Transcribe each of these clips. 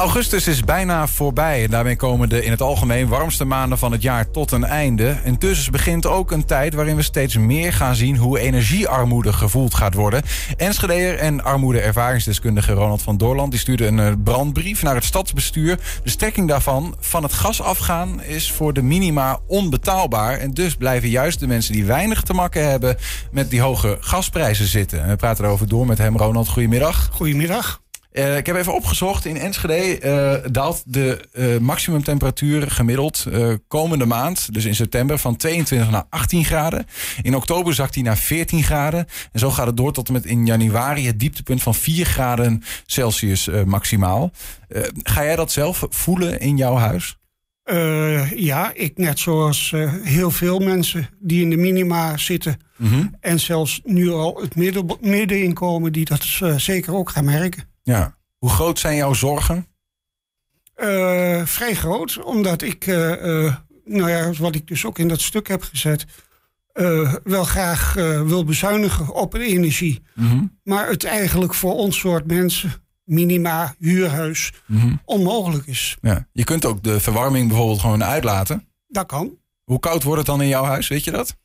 Augustus is bijna voorbij en daarmee komen de in het algemeen warmste maanden van het jaar tot een einde. En dus begint ook een tijd waarin we steeds meer gaan zien hoe energiearmoede gevoeld gaat worden. Enschedeer en armoede-ervaringsdeskundige Ronald van Doorland die stuurde een eh, brandbrief naar het stadsbestuur. De strekking daarvan, van het gas afgaan, is voor de minima onbetaalbaar. En dus blijven juist de mensen die weinig te maken hebben met die hoge gasprijzen zitten. we praten erover door met hem. Ronald, goedemiddag. Goedemiddag. Uh, ik heb even opgezocht. In Enschede uh, daalt de uh, maximumtemperatuur gemiddeld komende maand, dus in september, van 22 naar 18 graden. In oktober zakt hij naar 14 graden. En zo gaat het door tot en met in januari het dieptepunt van 4 graden Celsius maximaal. ga jij dat zelf voelen in jouw huis? ja, ik net zoals heel veel mensen die in de minima zitten. -hmm. En zelfs nu al het midden, middeninkomen die dat zeker ook gaan merken. Ja. Hoe groot zijn jouw zorgen? Uh, vrij groot, omdat ik, uh, uh, nou ja, wat ik dus ook in dat stuk heb gezet, wel graag wil bezuinigen op de energie. Mm -hmm. Maar het eigenlijk voor ons soort mensen, minima, huurhuis, mm -hmm. onmogelijk is. Ja. Je kunt ook de verwarming bijvoorbeeld gewoon uitlaten. Dat kan. Hoe koud wordt het dan in jouw huis, weet je dat?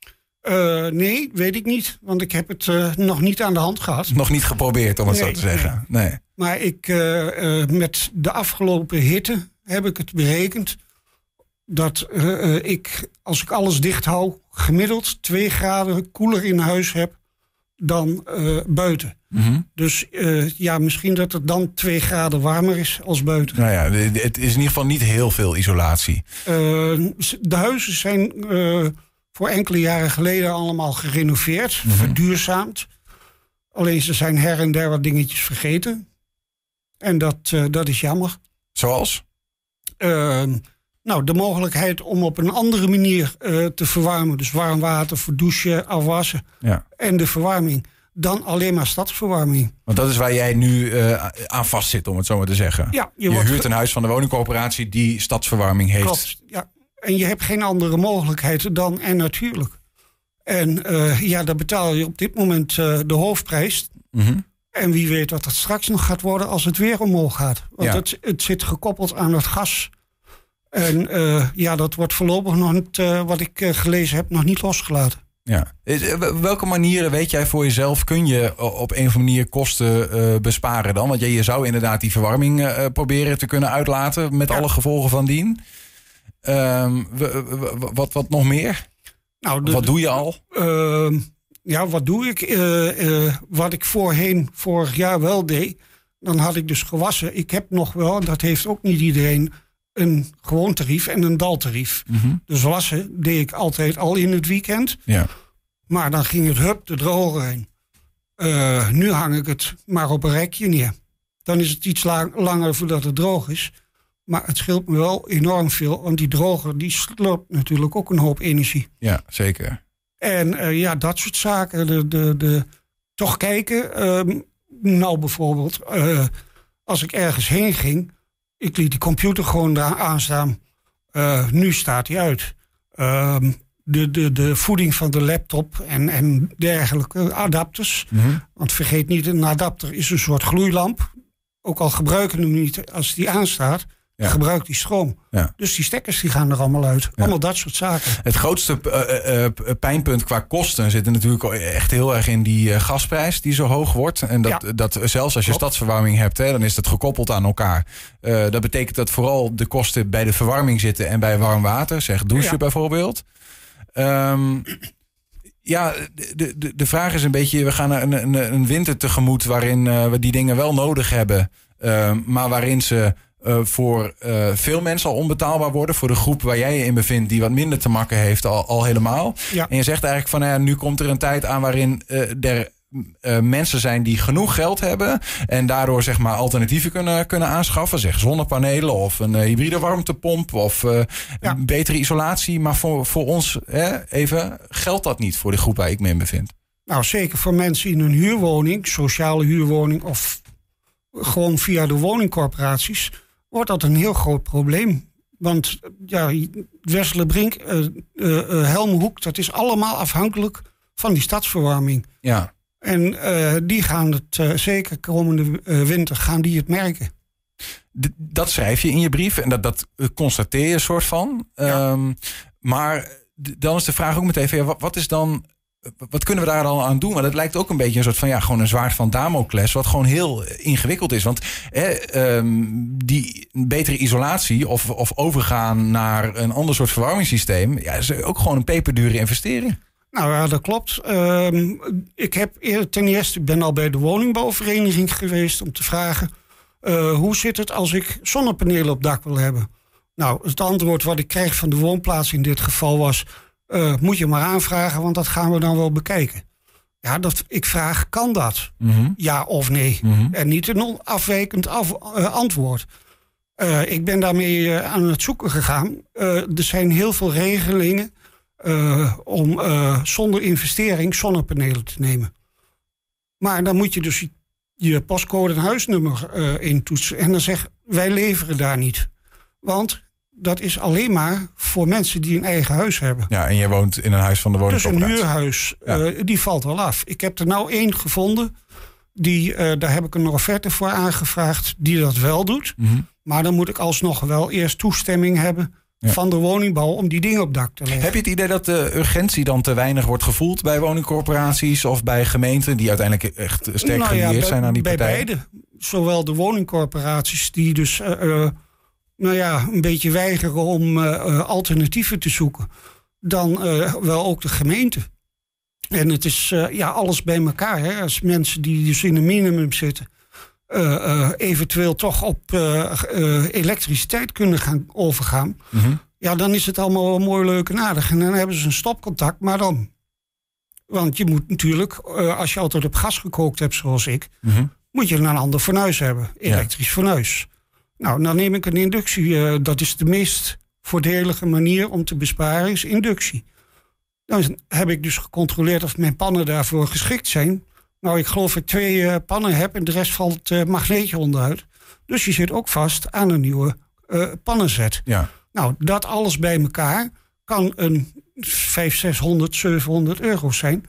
Uh, nee, weet ik niet. Want ik heb het uh, nog niet aan de hand gehad. Nog niet geprobeerd, om het nee, zo te zeggen. Nee. nee. Maar ik, uh, met de afgelopen hitte heb ik het berekend. Dat ik, als ik alles dicht hou, gemiddeld twee graden koeler in huis heb dan buiten. Mm -hmm. Dus ja, misschien dat het dan twee graden warmer is als buiten. Nou ja, het is in ieder geval niet heel veel isolatie. de huizen zijn voor enkele jaren geleden allemaal gerenoveerd, mm -hmm. verduurzaamd. Alleen ze zijn her en der wat dingetjes vergeten. En dat, uh, dat is jammer. Zoals? Uh, nou, de mogelijkheid om op een andere manier uh, te verwarmen. Dus warm water voor douchen, afwassen. Ja. En de verwarming. Dan alleen maar stadsverwarming. Want dat is waar jij nu uh, aan vast zit, om het zo maar te zeggen. Ja, je, je huurt een huis van de woningcorporatie die stadsverwarming heeft. Klopt, ja. En je hebt geen andere mogelijkheid dan en natuurlijk. En uh, ja, daar betaal je op dit moment uh, de hoofdprijs. Mm -hmm. En wie weet wat dat straks nog gaat worden als het weer omhoog gaat. Want ja. het, het zit gekoppeld aan het gas. En uh, ja, dat wordt voorlopig nog niet, wat ik gelezen heb, nog niet losgelaten. Ja. Welke manieren weet jij voor jezelf kun je op een of andere manier kosten besparen dan? Want je, je zou inderdaad die verwarming proberen te kunnen uitlaten met ja. alle gevolgen van dien. Um, wat, wat nog meer? Nou, de, wat doe je al? Uh, ja, wat doe ik? Uh, uh, wat ik voorheen vorig jaar wel deed, dan had ik dus gewassen. Ik heb nog wel, en dat heeft ook niet iedereen, een gewoon tarief en een daltarief. Mm -hmm. Dus wassen deed ik altijd al in het weekend. Ja. Maar dan ging het hup de droger heen. Uh, nu hang ik het maar op een rekje neer. Dan is het iets lang, langer voordat het droog is. Maar het scheelt me wel enorm veel, want die droger die slurpt natuurlijk ook een hoop energie. Ja, zeker. En uh, ja, dat soort zaken. De, de, de, toch kijken. Uh, nou, bijvoorbeeld, uh, als ik ergens heen ging, ik liet die computer gewoon daar aanstaan. Uh, nu staat hij uit. Ehm, de, de, de voeding van de laptop en, en dergelijke adapters. Mm -hmm. Want vergeet niet, een adapter is een soort gloeilamp. Ook al gebruiken we hem niet als die aanstaat ja. gebruikt die stroom. Ja. Dus die stekkers die gaan er allemaal uit. Allemaal dat soort zaken. Het grootste uh, uh, pijnpunt qua kosten zit er natuurlijk echt heel erg in die uh, gasprijs die zo hoog wordt. En dat, ja. dat zelfs als je stadsverwarming hebt, hè, dan is dat gekoppeld aan elkaar. dat betekent dat vooral de kosten bij de verwarming zitten en bij warm water. Zeg douchen bijvoorbeeld. Um, ja, de, de, de vraag is een beetje, we gaan een, een, een winter tegemoet waarin we die dingen wel nodig hebben. maar waarin ze uh, voor uh, veel mensen al onbetaalbaar worden. Voor de groep waar jij je in bevindt, die wat minder te maken heeft, al, al helemaal. Ja. En je zegt eigenlijk van, nou ja, nu komt er een tijd aan waarin uh, er mensen zijn die genoeg geld hebben. En daardoor zeg maar alternatieven kunnen, kunnen aanschaffen. Zeg zonnepanelen of een hybride warmtepomp of ja. betere isolatie. Maar voor, voor ons hè, even geldt dat niet voor de groep waar ik me in bevind. Nou, zeker voor mensen in een huurwoning, sociale huurwoning of gewoon via de woningcorporaties wordt dat een heel groot probleem. Want ja, Westerlebrink, uh, uh, uh, Helmhoek, dat is allemaal afhankelijk van die stadsverwarming. Ja. En die gaan het zeker komende winter gaan die het merken. dat schrijf je in je brief en dat, dat constateer je soort van. Ehm, maar dan is de vraag ook meteen: wat, wat is dan wat kunnen we daar dan aan doen? Maar dat lijkt ook een beetje een soort van ja, gewoon een zwaard van Damocles, wat gewoon heel ingewikkeld is. Want ehm, die betere isolatie of, of overgaan naar een ander soort verwarmingssysteem, ja, is ook gewoon een peperdure investering. Nou ja, dat klopt. Ehm, ik heb ten eerste ben al bij de woningbouwvereniging geweest om te vragen uh, hoe zit het als ik zonnepanelen op dak wil hebben. Nou, het antwoord wat ik kreeg van de woonplaats in dit geval was uh, moet je maar aanvragen, want dat gaan we dan wel bekijken. Ja, dat, ik vraag, kan dat? Mhm. Ja of nee? Mhm. En niet een afwijkend af, uh, antwoord. Uh, ik ben daarmee aan het zoeken gegaan. er zijn heel veel regelingen om zonder investering zonnepanelen te nemen. Maar dan moet je dus je postcode en huisnummer intoetsen. En dan zeg wij leveren daar niet. Want dat is alleen maar voor mensen die een eigen huis hebben. Ja, en je woont in een huis van de woningcorporatie. Dus een huurhuis, uh, die valt wel af. Ik heb er nou één gevonden. Die, uh, daar heb ik een offerte voor aangevraagd die dat wel doet. Mhm. Maar dan moet ik alsnog wel eerst toestemming hebben van de woningbouw om die dingen op dak te leggen. Heb je het idee dat de urgentie dan te weinig wordt gevoeld bij woningcorporaties of bij gemeenten die uiteindelijk echt sterk nou ja, zijn aan die partijen? Bij beide. Zowel de woningcorporaties die dus uh, nou ja, een beetje weigeren om uh, alternatieven te zoeken, dan uh, wel ook de gemeente. En het is ja, alles bij elkaar. Hè. Als mensen die dus in een minimum zitten, eventueel toch op elektriciteit kunnen gaan overgaan, mhm. ja, dan is het allemaal mooi, leuk en aardig. En dan hebben ze een stopcontact, maar dan. Want je moet natuurlijk, als je altijd op gas gekookt hebt, zoals ik, mhm. moet je een ander fornuis hebben, elektrisch ja. fornuis. Nou, dan neem ik een inductie. Uh, dat is de meest voordelige manier om te besparen, is inductie. Dan heb ik dus gecontroleerd of mijn pannen daarvoor geschikt zijn. Nou, ik geloof dat ik twee uh, pannen heb en de rest valt uh, magneetje onderuit. Dus je zit ook vast aan een nieuwe pannenzet. Ja. Nou, dat alles bij elkaar kan een 500, 600, 700 euro zijn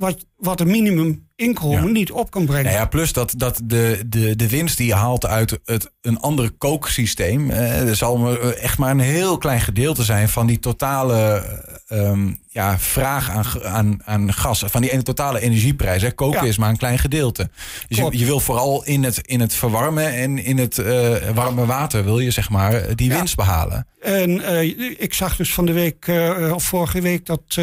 wat, wat een minimum inkomen niet op kan brengen. Nou ja, plus dat, dat de, de, de winst die je haalt uit het, een andere kooksysteem... Eh, zal echt maar een heel klein gedeelte zijn van die totale um, ja, vraag aan, aan, aan gas. Van die ene totale energieprijs. Hè. Koken is maar een klein gedeelte. Dus je, je, wil vooral in het, in het verwarmen en in het uh, warme water... wil je zeg maar die winst behalen. En uh, ik zag dus van de week, uh, of vorige week... dat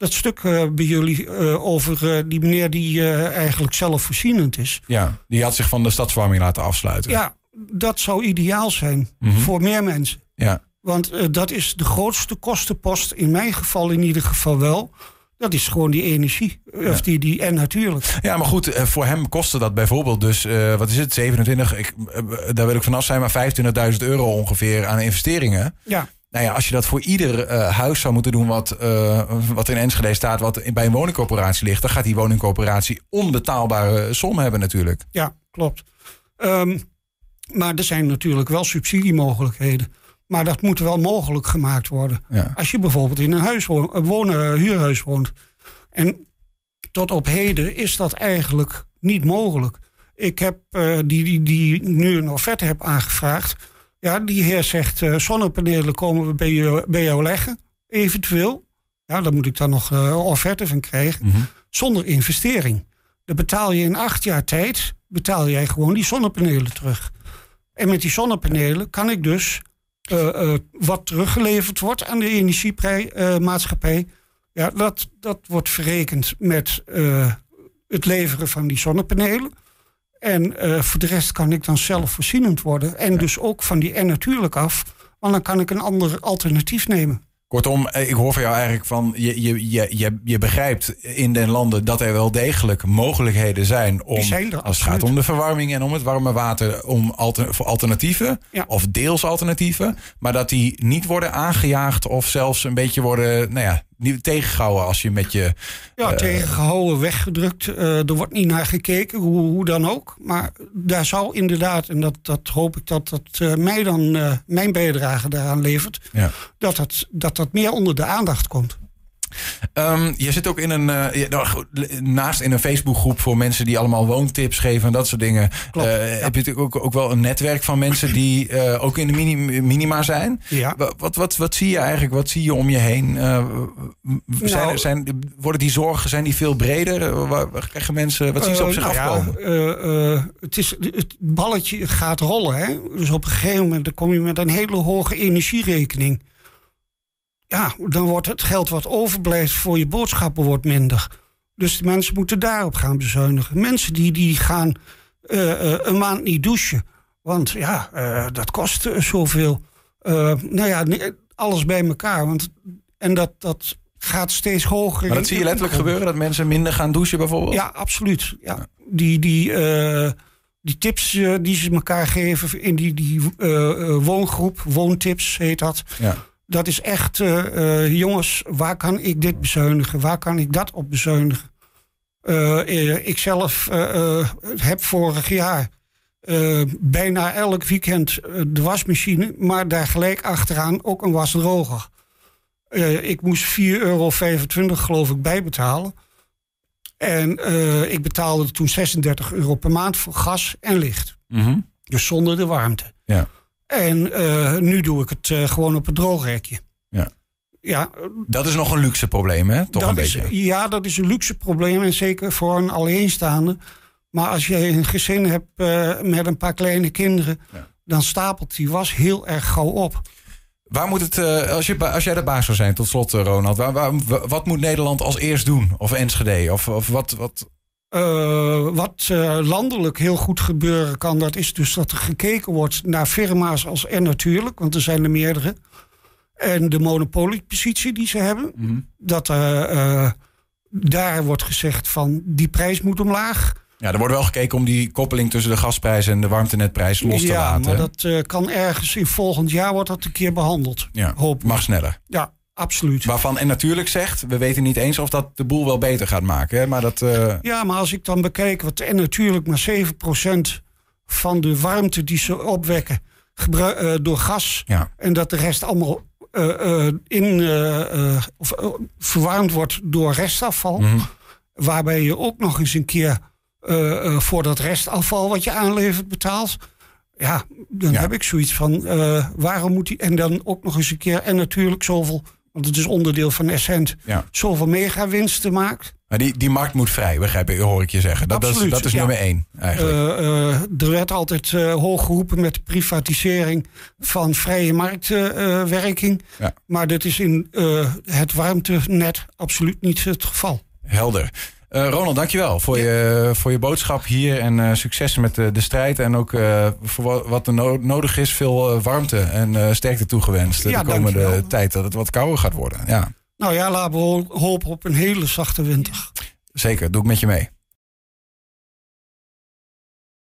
dat stuk uh, bij jullie uh, over uh, die meneer die eigenlijk zelfvoorzienend is. Ja, die had zich van de stadsverwarming laten afsluiten. Ja, dat zou ideaal zijn mm -hmm. voor meer mensen. Ja. Want dat is de grootste kostenpost, in mijn geval in ieder geval wel. Dat is gewoon die energie. Of die, die, en natuurlijk. Ja, maar goed, voor hem kostte dat bijvoorbeeld dus, wat is het, 27, ik, daar wil ik vanaf zijn, maar 25.000 euro ongeveer aan investeringen. Ja. Nou ja, als je dat voor ieder uh, huis zou moeten doen wat, uh, wat in Enschede staat, wat bij een woningcorporatie ligt, dan gaat die woningcorporatie onbetaalbare som hebben natuurlijk. Ja, klopt. Um, maar er zijn natuurlijk wel subsidiemogelijkheden. Maar dat moet wel mogelijk gemaakt worden. Ja. Als je bijvoorbeeld in een huis woont, wonen, huurhuis woont. En tot op heden is dat eigenlijk niet mogelijk. Ik heb uh, die, die, die nu een offerte heb aangevraagd ja, die heer zegt, uh, zonnepanelen komen we bij, jou leggen, eventueel. Ja, dan moet ik dan nog uh, offerte van krijgen. Mhm. Zonder investering. Dan betaal je in acht jaar tijd, betaal jij gewoon die zonnepanelen terug. En met die zonnepanelen kan ik dus uh, wat teruggeleverd wordt aan de energiemaatschappij. ja, dat, dat wordt verrekend met het leveren van die zonnepanelen. En uh, voor de rest kan ik dan zelfvoorzienend worden. En dus ook van die en natuurlijk af. Want dan kan ik een ander alternatief nemen. Kortom, eh, ik hoor van jou eigenlijk van je, je, je, je, je begrijpt in den landen dat er wel degelijk mogelijkheden zijn om zijn als het gaat om de verwarming en om het warme water, om alter, voor alternatieven of deels alternatieven, maar dat die niet worden aangejaagd of zelfs een beetje worden, nou ja, niet tegengehouden als je met je. Ja, uh, tegengehouden, weggedrukt. Uh, er wordt niet naar gekeken, hoe, hoe, dan ook. Maar daar zou inderdaad, en dat, dat hoop ik dat dat uh, mij dan mijn bijdrage daaraan levert, ja. dat, dat, dat dat meer onder de aandacht komt. Um, je zit ook in een, uh, nou, naast in een Facebookgroep voor mensen die allemaal woontips geven en dat soort dingen. Klopt, uh, Heb je natuurlijk ook, ook wel een netwerk van mensen die uh, ook in de mini, minima zijn. Ja. Wat, wat, wat zie je eigenlijk? Wat zie je om je heen? zijn, nou, zijn, worden die zorgen zijn die veel breder? Waar krijgen mensen, wat zien ze op zich nou afkomen? Ja, het, is, het balletje gaat rollen. Hè? Dus op een gegeven moment dan kom je met een hele hoge energierekening ja, dan wordt het geld wat overblijft voor je boodschappen wordt minder. Dus de mensen moeten daarop gaan bezuinigen. Mensen die, die gaan uh, een maand niet douchen. Want ja, uh, dat kost zoveel. nou ja, alles bij elkaar. Want, en dat, dat gaat steeds hoger. Maar dat zie je letterlijk gebeuren, dat mensen minder gaan douchen bijvoorbeeld? Ja, absoluut. Ja. Die, die, die tips die ze elkaar geven in die, die woongroep, woontips heet dat... Ja dat is echt, uh, jongens, waar kan ik dit bezuinigen? Waar kan ik dat op bezuinigen? Uh, ik zelf heb vorig jaar bijna elk weekend de wasmachine, maar daar gelijk achteraan ook een wasdroger. ik moest 4,25 euro geloof ik bijbetalen. En ik betaalde toen 36 euro per maand voor gas en licht. Mm Dus zonder de warmte. Ja. En uh, nu doe ik het uh, gewoon op het droogrekje. Ja. Ja, dat is nog een luxe probleem, hè? Toch een is, beetje. Ja, dat is een luxe probleem. En zeker voor een alleenstaande. Maar als je een gezin hebt uh, met een paar kleine kinderen... Ja. dan stapelt die was heel erg gauw op. Waar moet het, als, je, als jij de baas zou zijn, tot slot, Ronald... Waar, waar, wat moet Nederland als eerst doen? Of Enschede? Of, of wat... wat... Uh, wat uh, landelijk heel goed gebeuren kan, dat is dus dat er gekeken wordt naar firma's als en natuurlijk, want er zijn er meerdere. En de monopoliepositie die ze hebben. Mm -hmm. Dat uh, daar wordt gezegd van die prijs moet omlaag. Ja, er wordt wel gekeken om die koppeling tussen de gasprijs en de warmtenetprijs los te laten. Ja, maar dat kan ergens in volgend jaar wordt dat een keer behandeld. Ja, hoop. mag sneller. Ja, Absoluut. Waarvan en natuurlijk zegt, we weten niet eens of dat de boel wel beter gaat maken. Hè? Maar dat, uh... Ja, maar als ik dan bekijk wat en natuurlijk maar 7% van de warmte die ze opwekken uh, door gas. Ja. En dat de rest allemaal uh, in, of, verwarmd wordt door restafval. Mm -hmm. Waarbij je ook nog eens een keer voor dat restafval wat je aanlevert betaalt. Ja, dan ja. heb ik zoiets van, waarom moet hij... En dan ook nog eens een keer, en natuurlijk zoveel want het is onderdeel van Essent, ja. zoveel megawinsten maakt. Maar die, die markt moet vrij, begrijp ik, hoor ik je zeggen. Dat, dat is, dat is nummer één eigenlijk. Uh, uh, er werd altijd uh, hoog geroepen met de privatisering van vrije marktwerking. Ja. Maar dat is in het warmtenet absoluut niet het geval. Helder. Uh, Ronald, dankjewel voor, je, voor je boodschap hier. En uh, succes met de, de strijd. En ook voor wat er no nodig is, veel warmte en sterkte toegewenst. Ja, de komende dankjewel. tijd dat het wat kouder gaat worden. Ja. Nou ja, laten we hopen op een hele zachte winter. Zeker, doe ik met je mee.